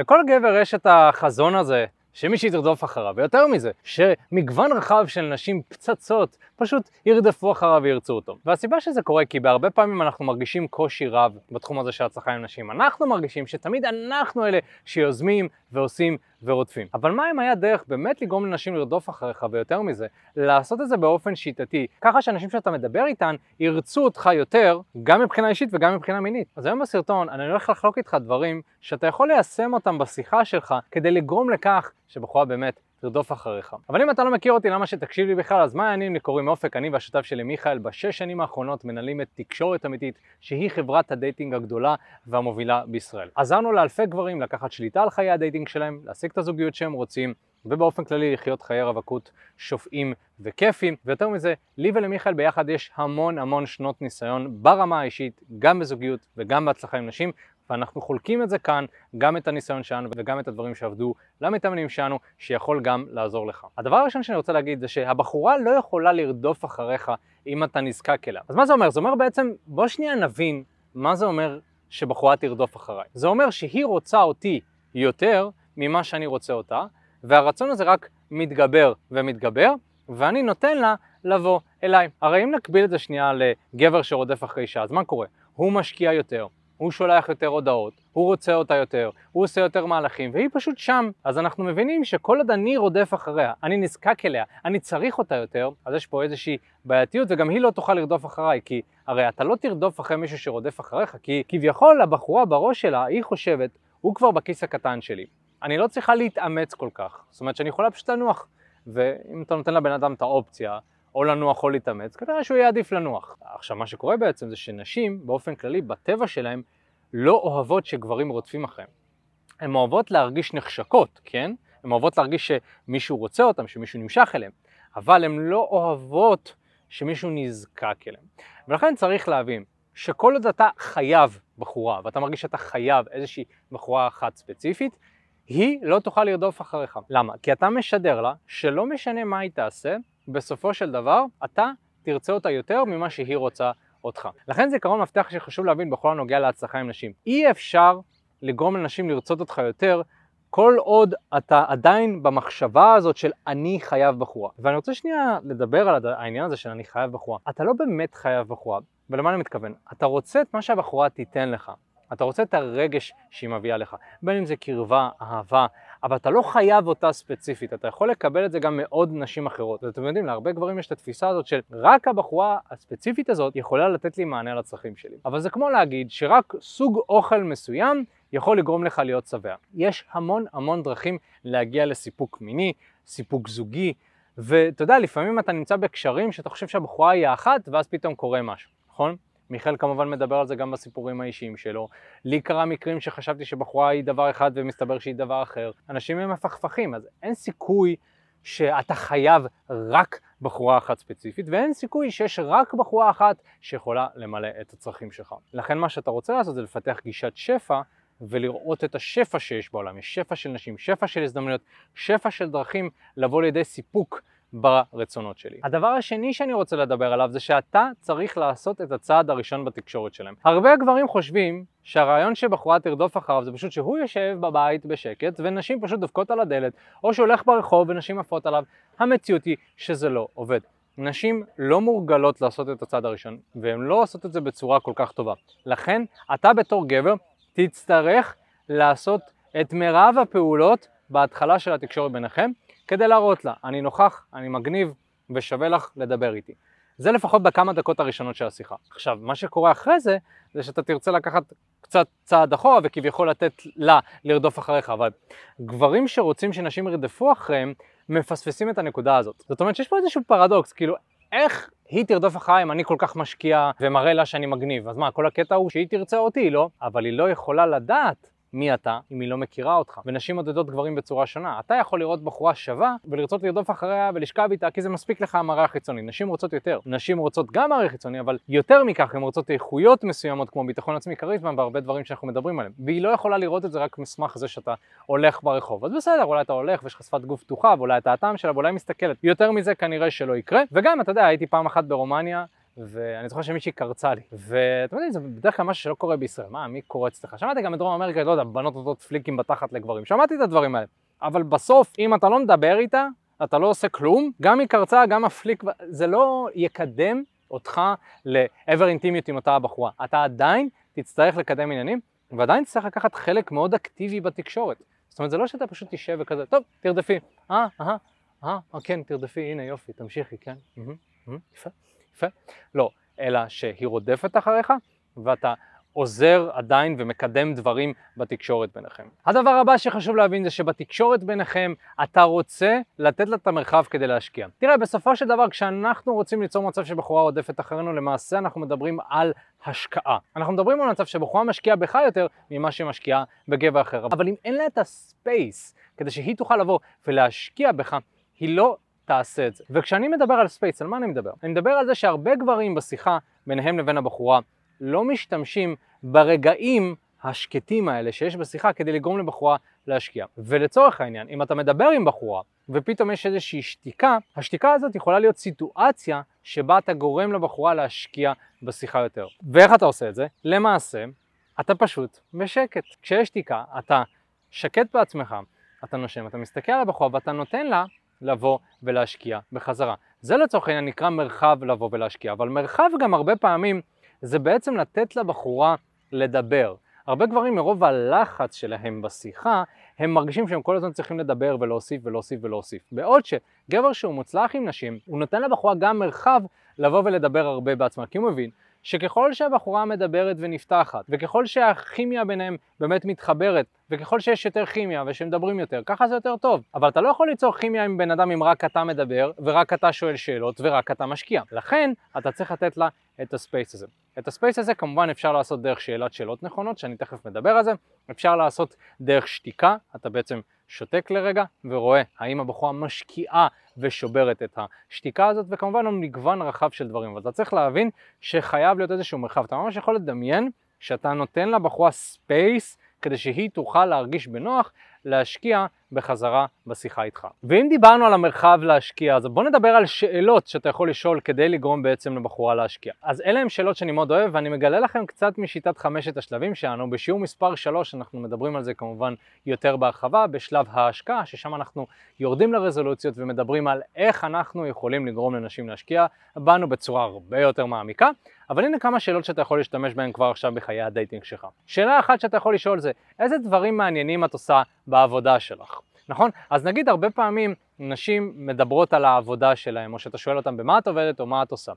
לכל גבר יש את החזון הזה שמישהי תרדוף אחריו, ויותר מזה, שמגוון רחב של נשים פצצות פשוט ירדפו אחריו וירצו אותו. והסיבה שזה קורה כי בהרבה פעמים אנחנו מרגישים קושי רב בתחום הזה של הצלחה עם נשים. אנחנו מרגישים שתמיד אנחנו אלה שיוזמים ועושים ורודפים. אבל מה אם היה דרך באמת לגרום לנשים לרדוף אחריך, ויותר מזה, לעשות את זה באופן שיטתי, ככה שאנשים שאתה מדבר איתן ירצו אותך יותר, גם מבחינה אישית וגם מבחינה מינית. אז היום בסרטון אני הולך לחלוק איתך דברים שאתה יכול ליישם אותם בשיחה שלך כדי לגרום לכך שבחורה באמת תרדוף אחריך. אבל אם אתה לא מכיר אותי, למה שתקשיב לי בכלל? אז מה העניינים? לי קוראים אופק, אני והשותף שלי מיכאל, בשש שנים האחרונות מנהלים את תקשורת אמיתית, שהיא חברת ה dating הגדולה והמובילה בישראל. עזרנו לאלפי גברים לקחת שליטה על חיי ה dating שלהם, להשיג את הזוגיות שהם רוצים, ובאופן כללי לחיות חיי רווקות שופעים וכיפים, ויותר מזה, לי ולמיכאל ביחד יש המון המון שנות ניסיון ברמה האישית, גם בזוגיות וגם בהצלחה עם נשים, ואנחנו חולקים את זה כאן, גם את הניסיון שלנו וגם את הדברים שעבדו למתאמנים שלנו, שיכול גם לעזור לך. הדבר הראשון שאני רוצה להגיד זה שהבחורה לא יכולה לרדוף אחריך אם אתה נזקק אליה. אז מה זה אומר? זה אומר בעצם, בוא שנייה נבין מה זה אומר שבחורה תרדוף אחריי. זה אומר שהיא רוצה אותי יותר ממה שאני רוצה אותה, והרצון הזה רק מתגבר ומתגבר, ואני נותן לה לבוא אליי. הרי אם נקביל את זה שנייה לגבר שרודף אחרי אישה, אז מה קורה? הוא משקיע יותר, הוא שולח יותר הודעות, הוא רוצה אותה יותר, הוא עושה יותר מהלכים, והיא פשוט שם. אז אנחנו מבינים שכל עוד אני רודף אחריה, אני נזקק אליה, אני צריך אותה יותר, אז יש פה איזושהי בעייתיות, וגם היא לא תוכל לרדוף אחריי, כי הרי אתה לא תרדוף אחרי מישהו שרודף אחריך, כי כביכול הבחורה בראש שלה, היא חושבת, הוא כבר בכיס הקטן שלי. אני לא צריכה להתאמץ כל כך, זאת אומרת שאני יכולה פשוט לנוח, ואם אתה נותן לבן אדם את האופציה, או לנוח או להתאמץ, כנראה שהוא יהיה עדיף לנוח. עכשיו מה שקורה בעצם זה שנשים באופן כללי בטבע שלהם לא אוהבות שגברים רודפים אחריהם. הן אוהבות להרגיש נחשקות, כן? הן אוהבות להרגיש שמישהו רוצה אותן, שמישהו נמשך אליהן, אבל הן לא אוהבות שמישהו נזקק אליהן. ולכן צריך להבין שכל עוד אתה חייב בחורה, ואתה מרגיש שאתה חייב איזושהי בחורה אחת ספציפית, היא לא תוכל לרדוף אחריך. למה? כי אתה משדר לה שלא משנה מה היא תעשה, בסופו של דבר אתה תרצה אותה יותר ממה שהיא רוצה אותך. לכן זה עיקרון מפתח שחשוב להבין בכל הנוגע להצלחה עם נשים. אי אפשר לגרום לנשים לרצות אותך יותר כל עוד אתה עדיין במחשבה הזאת של אני חייב בחורה. ואני רוצה שנייה לדבר על העניין הזה של אני חייב בחורה. אתה לא באמת חייב בחורה, ולמה אני מתכוון? אתה רוצה את מה שהבחורה תיתן לך. אתה רוצה את הרגש שהיא מביאה לך, בין אם זה קרבה, אהבה, אבל אתה לא חייב אותה ספציפית, אתה יכול לקבל את זה גם מעוד נשים אחרות. ואתם יודעים, להרבה גברים יש את התפיסה הזאת של רק הבחורה הספציפית הזאת יכולה לתת לי מענה לצרכים שלי. אבל זה כמו להגיד שרק סוג אוכל מסוים יכול לגרום לך להיות שבע. יש המון המון דרכים להגיע לסיפוק מיני, סיפוק זוגי, ואתה יודע, לפעמים אתה נמצא בקשרים שאתה חושב שהבחורה היא האחת, ואז פתאום קורה משהו, נכון? מיכאל כמובן מדבר על זה גם בסיפורים האישיים שלו. לי קרה מקרים שחשבתי שבחורה היא דבר אחד ומסתבר שהיא דבר אחר. אנשים הם מפכפכים, אז אין סיכוי שאתה חייב רק בחורה אחת ספציפית, ואין סיכוי שיש רק בחורה אחת שיכולה למלא את הצרכים שלך. לכן מה שאתה רוצה לעשות זה לפתח גישת שפע ולראות את השפע שיש בעולם. יש שפע של נשים, שפע של הזדמנויות, שפע של דרכים לבוא לידי סיפוק ברצונות שלי. הדבר השני שאני רוצה לדבר עליו זה שאתה צריך לעשות את הצעד הראשון בתקשורת שלהם. הרבה גברים חושבים שהרעיון שבחורה תרדוף אחריו זה פשוט שהוא יושב בבית בשקט ונשים פשוט דופקות על הדלת, או שהולך ברחוב ונשים עפות עליו. המציאות היא שזה לא עובד. נשים לא מורגלות לעשות את הצעד הראשון, והן לא עושות את זה בצורה כל כך טובה. לכן, אתה בתור גבר תצטרך לעשות את מירב הפעולות בהתחלה של התקשורת ביניכם, כדי להראות לה, אני נוכח, אני מגניב ושווה לך לדבר איתי. זה לפחות בכמה דקות הראשונות של השיחה. עכשיו, מה שקורה אחרי זה, זה שאתה תרצה לקחת קצת צעד אחורה וכביכול לתת לה לרדוף אחריך, אבל גברים שרוצים שנשים ירדפו אחריהם, מפספסים את הנקודה הזאת. זאת אומרת שיש פה איזשהו פרדוקס, כאילו, איך היא תרדוף אחריי אם אני כל כך משקיע ומראה לה שאני מגניב? אז מה, כל הקטע הוא שהיא תרצה אותי, לא? אבל היא לא יכולה לדעת מי אתה אם היא לא מכירה אותך. ונשים מודדות גברים בצורה שונה. אתה יכול לראות בחורה שווה ולרצות לרדוף אחריה ולשכב איתה כי זה מספיק לך המראה החיצוני. נשים רוצות יותר. נשים רוצות גם מראה חיצוני, אבל יותר מכך הן רוצות איכויות מסוימות כמו ביטחון עצמי, כריזמה והרבה דברים שאנחנו מדברים עליהם. והיא לא יכולה לראות את זה רק מסמך זה שאתה הולך ברחוב. אז בסדר, אולי אתה הולך ויש לך שפת גוף פתוחה ואולי אתה הטעם שלה ואולי מסתכלת. יותר מזה כנראה שלא יקרה. וגם, אתה יודע, הייתי פעם אחת ברומניה ואני זוכר שמישהי קרצה לי, ואתם יודעים, זה בדרך כלל משהו שלא קורה בישראל, מה, מי קורץ לך? שמעתי גם בדרום אמריקה, לא יודע, בנות נותנות פליקים בתחת לגברים, שמעתי את הדברים האלה, אבל בסוף, אם אתה לא מדבר איתה, אתה לא עושה כלום, גם היא קרצה, גם הפליק, זה לא יקדם אותך לעבר אינטימיות עם אותה הבחורה. אתה עדיין תצטרך לקדם עניינים, ועדיין תצטרך לקחת חלק מאוד אקטיבי בתקשורת. זאת אומרת, זה לא שאתה פשוט תשב וכזה, טוב, תרדפי, אה, אה, אה, אה, כן, תרדפי, הנה יופי, תמשיכי, כן, יפה, יפה. לא, אלא שהיא רודפת אחריך, ואתה עוזר עדיין ומקדם דברים בתקשורת ביניכם. הדבר הבא שחשוב להבין זה שבתקשורת ביניכם אתה רוצה לתת לה את המרחב כדי להשקיע. תראה, בסופו של דבר כשאנחנו רוצים ליצור מצב שבחורה רודפת אחרינו, למעשה אנחנו מדברים על השקעה. אנחנו מדברים על מצב שבחורה משקיעה בך יותר ממה שהיא משקיעה בגבר אחר. אבל אם אין לה את הספייס כדי שהיא תוכל לבוא ולהשקיע בך, היא לא תעשה את זה. וכשאני מדבר על space, על מה אני מדבר? אני מדבר על זה שהרבה גברים בשיחה ביניהם לבין הבחורה לא משתמשים ברגעים השקטים האלה שיש בשיחה כדי לגרום לבחורה להשקיע. ולצורך העניין, אם אתה מדבר עם בחורה ופתאום יש איזושהי שתיקה, השתיקה הזאת יכולה להיות סיטואציה שבה אתה גורם לבחורה להשקיע בשיחה יותר. ואיך אתה עושה את זה? למעשה, אתה פשוט בשקט. כשיש שתיקה, אתה שקט בעצמך, אתה נושם, אתה מסתכל על הבחורה ואתה נותן לה לבוא ולהשקיע בחזרה. זה לצורך העניין נקרא מרחב לבוא ולהשקיע, אבל מרחב גם הרבה פעמים זה בעצם לתת לבחורה לדבר. הרבה גברים מרוב הלחץ שלהם בשיחה, הם מרגישים שהם כל הזמן צריכים לדבר ולהוסיף ולהוסיף ולהוסיף. בעוד שגבר שהוא מוצלח עם נשים, הוא נותן לבחורה גם מרחב לבוא ולדבר הרבה בעצמה, כי הוא מבין שככל שהבחורה מדברת ונפתחת, וככל שהכימיה ביניהם באמת מתחברת, וככל שיש יותר כימיה ושמדברים יותר, ככה זה יותר טוב. אבל אתה לא יכול ליצור כימיה עם בן אדם אם רק אתה מדבר, ורק אתה שואל שאלות, ורק אתה משקיע. לכן, אתה צריך לתת לה את ה space הזה. את ה space הזה כמובן אפשר לעשות דרך שאלת שאלות נכונות, שאני תכף מדבר על זה. אפשר לעשות דרך שתיקה, אתה בעצם שותק לרגע ורואה האם הבחורה משקיעה ושוברת את השתיקה הזאת, וכמובן הוא מגוון רחב של דברים. אבל אתה צריך להבין שחייב להיות איזשהו מרחב. אתה ממש יכול לדמיין שאתה נותן לבחורה space כדי שהיא תוכל להרגיש בנוח להשקיע בחזרה בשיחה איתך. ואם דיברנו על המרחב להשקיע, אז בוא נדבר על שאלות שאתה יכול לשאול כדי לגרום בעצם לבחורה להשקיע. אז אלה הם שאלות שאני מאוד אוהב, ואני מגלה לכם קצת משיטת חמשת השלבים שלנו. בשיעור מספר 3 אנחנו מדברים על זה כמובן יותר בהרחבה, בשלב ההשקעה, ששם אנחנו יורדים לרזולוציות ומדברים על איך אנחנו יכולים לגרום לנשים להשקיע בנו בצורה הרבה יותר מעמיקה. אבל הנה כמה שאלות שאתה יכול להשתמש בהן כבר עכשיו בחיי ה dating שלך. שאלה אחת שאתה יכול לשאול זה, איזה דברים מעניינים את עושה בעבודה שלך? נכון? אז נגיד הרבה פעמים נשים מדברות על העבודה שלהם, או שאתה שואל אותם במה את עובדת או מה את עושה.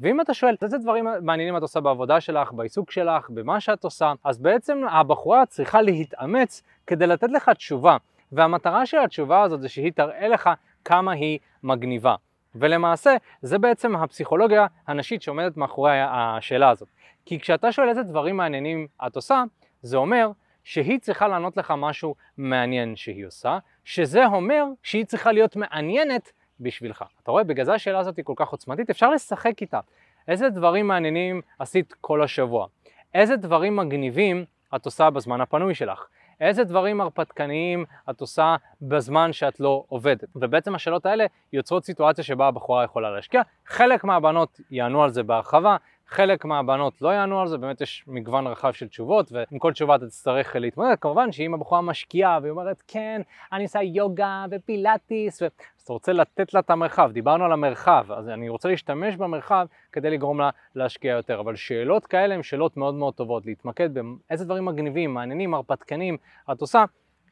ואם אתה שואל איזה דברים מעניינים את עושה בעבודה שלך, בעיסוק שלך, במה שאת עושה, אז בעצם הבחורה צריכה להתאמץ כדי לתת לך תשובה. והמטרה של התשובה הזאת זה שהיא תראה לך כמה היא מגניבה. ולמעשה זה בעצם הפסיכולוגיה הנשית שעומדת מאחורי השאלה הזאת. כי כשאתה שואל איזה דברים מעניינים את עושה, זה אומר שהיא צריכה לענות לך משהו מעניין שהיא עושה, שזה אומר שהיא צריכה להיות מעניינת בשבילך. אתה רואה, בגלל זה השאלה הזאת היא כל כך עוצמתית, אפשר לשחק איתה. איזה דברים מעניינים עשית כל השבוע? איזה דברים מגניבים את עושה בזמן הפנוי שלך? איזה דברים הרפתקניים את עושה בזמן שאת לא עובדת. ובעצם השאלות האלה יוצרות סיטואציה שבה הבחורה יכולה להשקיע. חלק מהבנות יענו על זה בהרחבה, חלק מהבנות לא יענו על זה, באמת יש מגוון רחב של תשובות, ועם כל תשובה אתה תצטרך להתמודד. כמובן שאם הבחורה משקיעה והיא אומרת, כן, אני עושה יוגה ופילאטיס, ו... אז אתה רוצה לתת לה את המרחב, דיברנו על המרחב, אז אני רוצה להשתמש במרחב כדי לגרום לה להשקיע יותר. אבל שאלות כאלה הן שאלות מאוד מאוד טובות, להתמקד באיזה דברים מגניבים, מעניינים, הרפתקנים את עושה,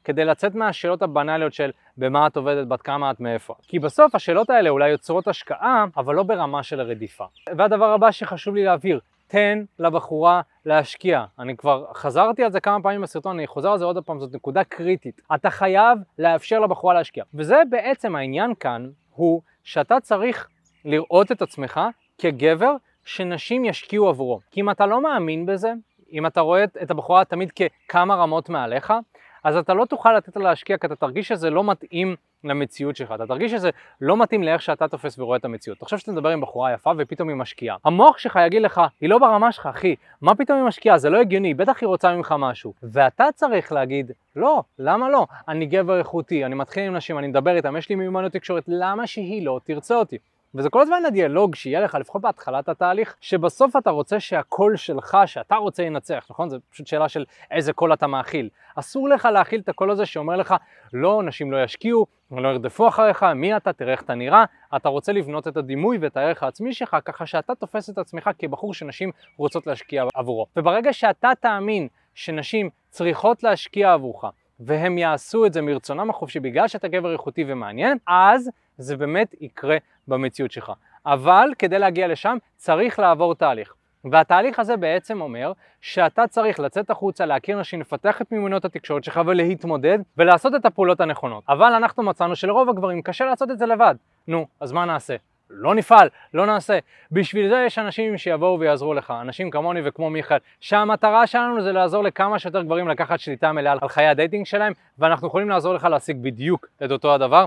כדי לצאת מהשאלות הבנאליות של במה את עובדת, בת כמה את, מאיפה. כי בסוף השאלות האלה אולי יוצרות השקעה, אבל לא ברמה של הרדיפה. והדבר הבא שחשוב לי להבהיר, תן לבחורה להשקיע. אני כבר חזרתי על זה כמה פעמים בסרטון, אני חוזר על זה עוד פעם, זאת נקודה קריטית. אתה חייב לאפשר לבחורה להשקיע. וזה בעצם העניין כאן, הוא שאתה צריך לראות את עצמך כגבר שנשים ישקיעו עבורו. כי אם אתה לא מאמין בזה, אם אתה רואה את הבחורה תמיד ככמה רמות מעליך, אז אתה לא תוכל לתת לה להשקיע כי אתה תרגיש שזה לא מתאים למציאות שלך, אתה תרגיש שזה לא מתאים לאיך שאתה תופס ורואה את המציאות. תחשוב שאתה מדבר עם בחורה יפה ופתאום היא משקיעה. המוח שלך יגיד לך, היא לא ברמה שלך, אחי, מה פתאום היא משקיעה? זה לא הגיוני, בטח היא רוצה ממך משהו. ואתה צריך להגיד, לא, למה לא? אני גבר איכותי, אני מתחיל עם נשים, אני מדבר איתם, יש לי מיומנות תקשורת, למה שהיא לא תרצה אותי? וזה כל הזמן הדיאלוג שיהיה לך, לפחות בהתחלת התהליך, שבסוף אתה רוצה שהקול שלך, שאתה רוצה ינצח, נכון? זו פשוט שאלה של איזה קול אתה מאכיל. אסור לך להאכיל את הקול הזה שאומר לך, לא, נשים לא ישקיעו, לא ירדפו אחריך, מי אתה, תראה איך אתה נראה. אתה רוצה לבנות את הדימוי ואת הערך העצמי שלך, ככה שאתה תופס את עצמך כבחור שנשים רוצות להשקיע עבורו. וברגע שאתה תאמין שנשים צריכות להשקיע עבורך, והם יעשו את זה מרצונם החופשי בגלל שאתה גבר איכותי ומעניין, אז זה באמת יקרה במציאות שלך. אבל כדי להגיע לשם צריך לעבור תהליך. והתהליך הזה בעצם אומר שאתה צריך לצאת החוצה, להכיר נשים, לפתח את מיומנויות התקשורת שלך ולהתמודד ולעשות את הפעולות הנכונות. אבל אנחנו מצאנו שלרוב הגברים קשה לעשות את זה לבד. נו, אז מה נעשה? לא נפעל, לא נעשה. בשביל זה יש אנשים שיבואו ויעזרו לך, אנשים כמוני וכמו מיכאל, שהמטרה שלנו זה לעזור לכמה שיותר גברים לקחת שליטה מלאה על חיי הדייטינג שלהם, ואנחנו יכולים לעזור לך להשיג בדיוק את אותו הדבר.